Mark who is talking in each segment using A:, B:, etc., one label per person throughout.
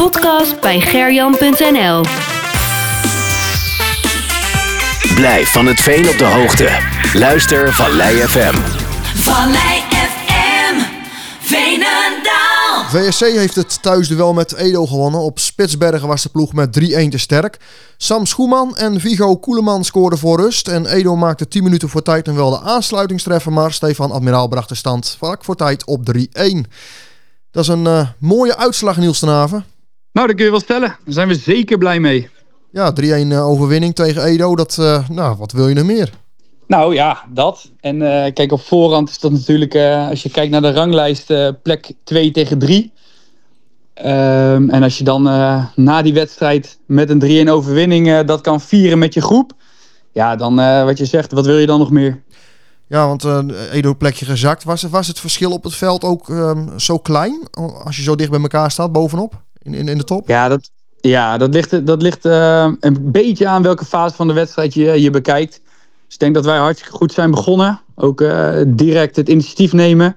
A: podcast bij gerjan.nl.
B: Blijf van het veen op de hoogte. Luister Vallei FM.
C: Vallei FM, Veenendaal.
D: VSC heeft het thuisduel met Edo gewonnen. Op Spitsbergen was de ploeg met 3-1 te sterk. Sam Schoeman en Vigo Koeleman scoorden voor rust. En Edo maakte 10 minuten voor tijd en wel de aansluitingstreffer. Maar Stefan Admiraal bracht de stand vlak voor tijd op 3-1. Dat is een eh, mooie uitslag, Niels ten Haven.
E: Nou, dat kun je wel stellen. Daar zijn we zeker blij mee.
D: Ja, 3-1 eh, overwinning tegen Edo. Dat, eh, nou, wat wil je nog meer?
E: Nou ja, dat. En eh, kijk, op voorhand is dat natuurlijk, eh, als je kijkt naar de ranglijst, eh, plek 2 tegen 3. Ehm, en als je dan eh, na die wedstrijd met een 3-1 overwinning eh, dat kan vieren met je groep. Ja, dan eh, wat je zegt, wat wil je dan nog meer?
D: Ja, want eh, Edo plekje gezakt. Was, was het verschil op het veld ook ehm, zo klein? Als je zo dicht bij elkaar staat, bovenop? In, in, de top?
E: Ja, dat, ja, dat ligt, dat ligt eh, een beetje aan welke fase van de wedstrijd je, je bekijkt. Dus ik denk dat wij hartstikke goed zijn begonnen. Ook eh, direct het initiatief nemen.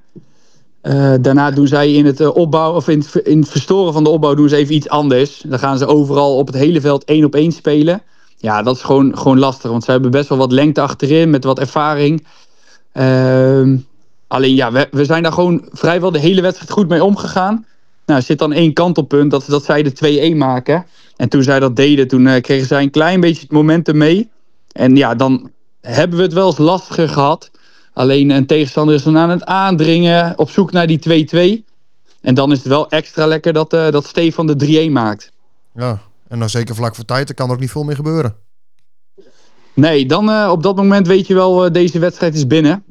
E: Eh, daarna doen zij in het opbouw of in het, in het verstoren van de opbouw doen ze even iets anders. Dan gaan ze overal op het hele veld één op één spelen. Ja, dat is gewoon, gewoon lastig. Want ze hebben best wel wat lengte achterin met wat ervaring. Ehm, alleen ja, we, we zijn daar gewoon vrijwel de hele wedstrijd goed mee omgegaan. Nou, er zit dan één kantelpunt dat, dat zij de 2-1 maken. En toen zij dat deden, toen eh, kregen zij een klein beetje het momentum mee. En ja, dan hebben we het wel eens lastiger gehad. Alleen een tegenstander is dan aan het aandringen, op zoek naar die 2-2. En dan is het wel extra lekker dat, eh, dat Stefan de 3-1 maakt.
D: Ja, en dan zeker vlak voor tijd. Er kan er ook niet veel meer gebeuren.
E: Nee, dan eh, op dat moment weet je wel, eh, deze wedstrijd is binnen.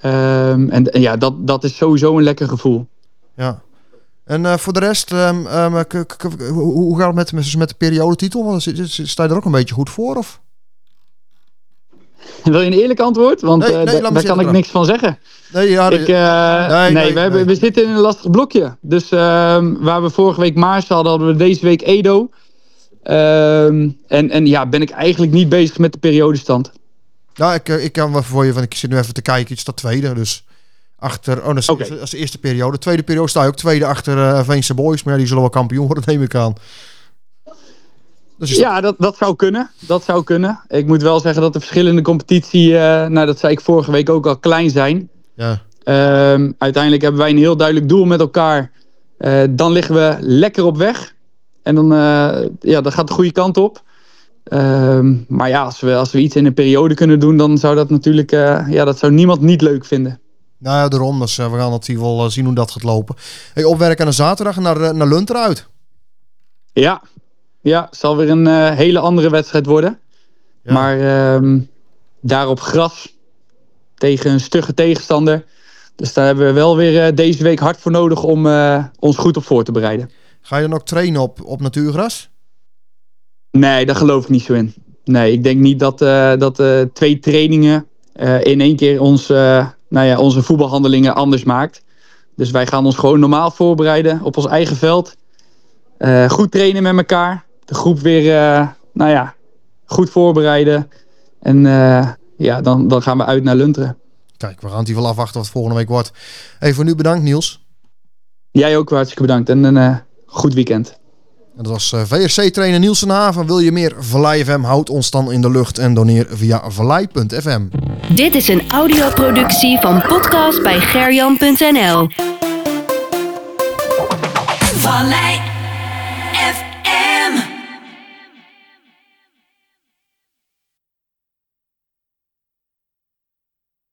E: Ehm, en, en ja, dat, dat is sowieso een lekker gevoel.
D: Ja. En eh, voor de rest, ehm, ehm, k- hoe, gaat het met, met, met de periodetitel? Want sta- je er ook een beetje goed voor? Of?
E: Wil je een eerlijk antwoord? Want
D: Nee,
E: eh,
D: nee,
E: daar kan ik
D: dan.
E: niks van zeggen.
D: Nee, ja,
E: Ik, eh,
D: nee,
E: we, hebben, we zitten in een lastig blokje. Dus ehm, waar we vorige week Maars hadden, hadden we deze week Edo. En, en ja, ben ik eigenlijk niet bezig met de periodestand.
D: ja, ik, eh, ik kan wel voor je, van ik zit nu even te kijken. Het staat tweede, dus achter. Oh, dat dat is de eerste periode. Tweede periode sta je ook tweede achter eh Veense Boys. Maar ja, die zullen wel kampioen worden, neem ik aan. Dus is
E: Ja, dat, dat zou kunnen. Dat zou kunnen. Ik moet wel zeggen dat de verschillen in de competitie, eh, nou dat zei ik vorige week ook al, klein zijn.
D: ja.
E: Ehm, uiteindelijk hebben wij een heel duidelijk doel met elkaar. Eh, dan liggen we lekker op weg. En dan, ja, dan gaat de goede kant op. Ehm, maar ja, als we, als we iets in een periode kunnen doen, dan zou dat natuurlijk, ja, dat zou niemand niet leuk vinden.
D: Nou ja, daarom. Dus eh, we gaan natuurlijk wel eh, zien hoe dat gaat lopen. Hey, opwerken aan zaterdag naar, eh, naar Lunter uit.
E: Ja, ja, zal weer een hele andere wedstrijd worden.
D: Ja.
E: Maar ehm, daar op gras tegen een stugge tegenstander. Dus daar hebben we wel weer deze week hard voor nodig om ons goed op voor te bereiden.
D: Ga je dan ook trainen op, op natuurgras?
E: Nee, daar geloof ik niet zo in. Nee, ik denk niet dat, dat twee trainingen in één keer ons, nou ja, onze voetbalhandelingen anders maakt. Dus wij gaan ons gewoon normaal voorbereiden op ons eigen veld. Eh, goed trainen met elkaar. De groep weer, eh, nou ja, goed voorbereiden. En eh, ja, dan, dan gaan we uit naar Lunteren.
D: Kijk, we gaan het hier wel afwachten wat volgende week wordt. Hey, voor nu bedankt Niels.
E: Jij ook hartstikke bedankt en een goed weekend.
D: En dat was eh, VRC-trainer Niels van Haven. Wil je meer Vallei FM? Houd ons dan in de lucht en doneer via vallei.fm.
A: Dit is een audioproductie van podcast bij gerjan.nl.
C: Vallei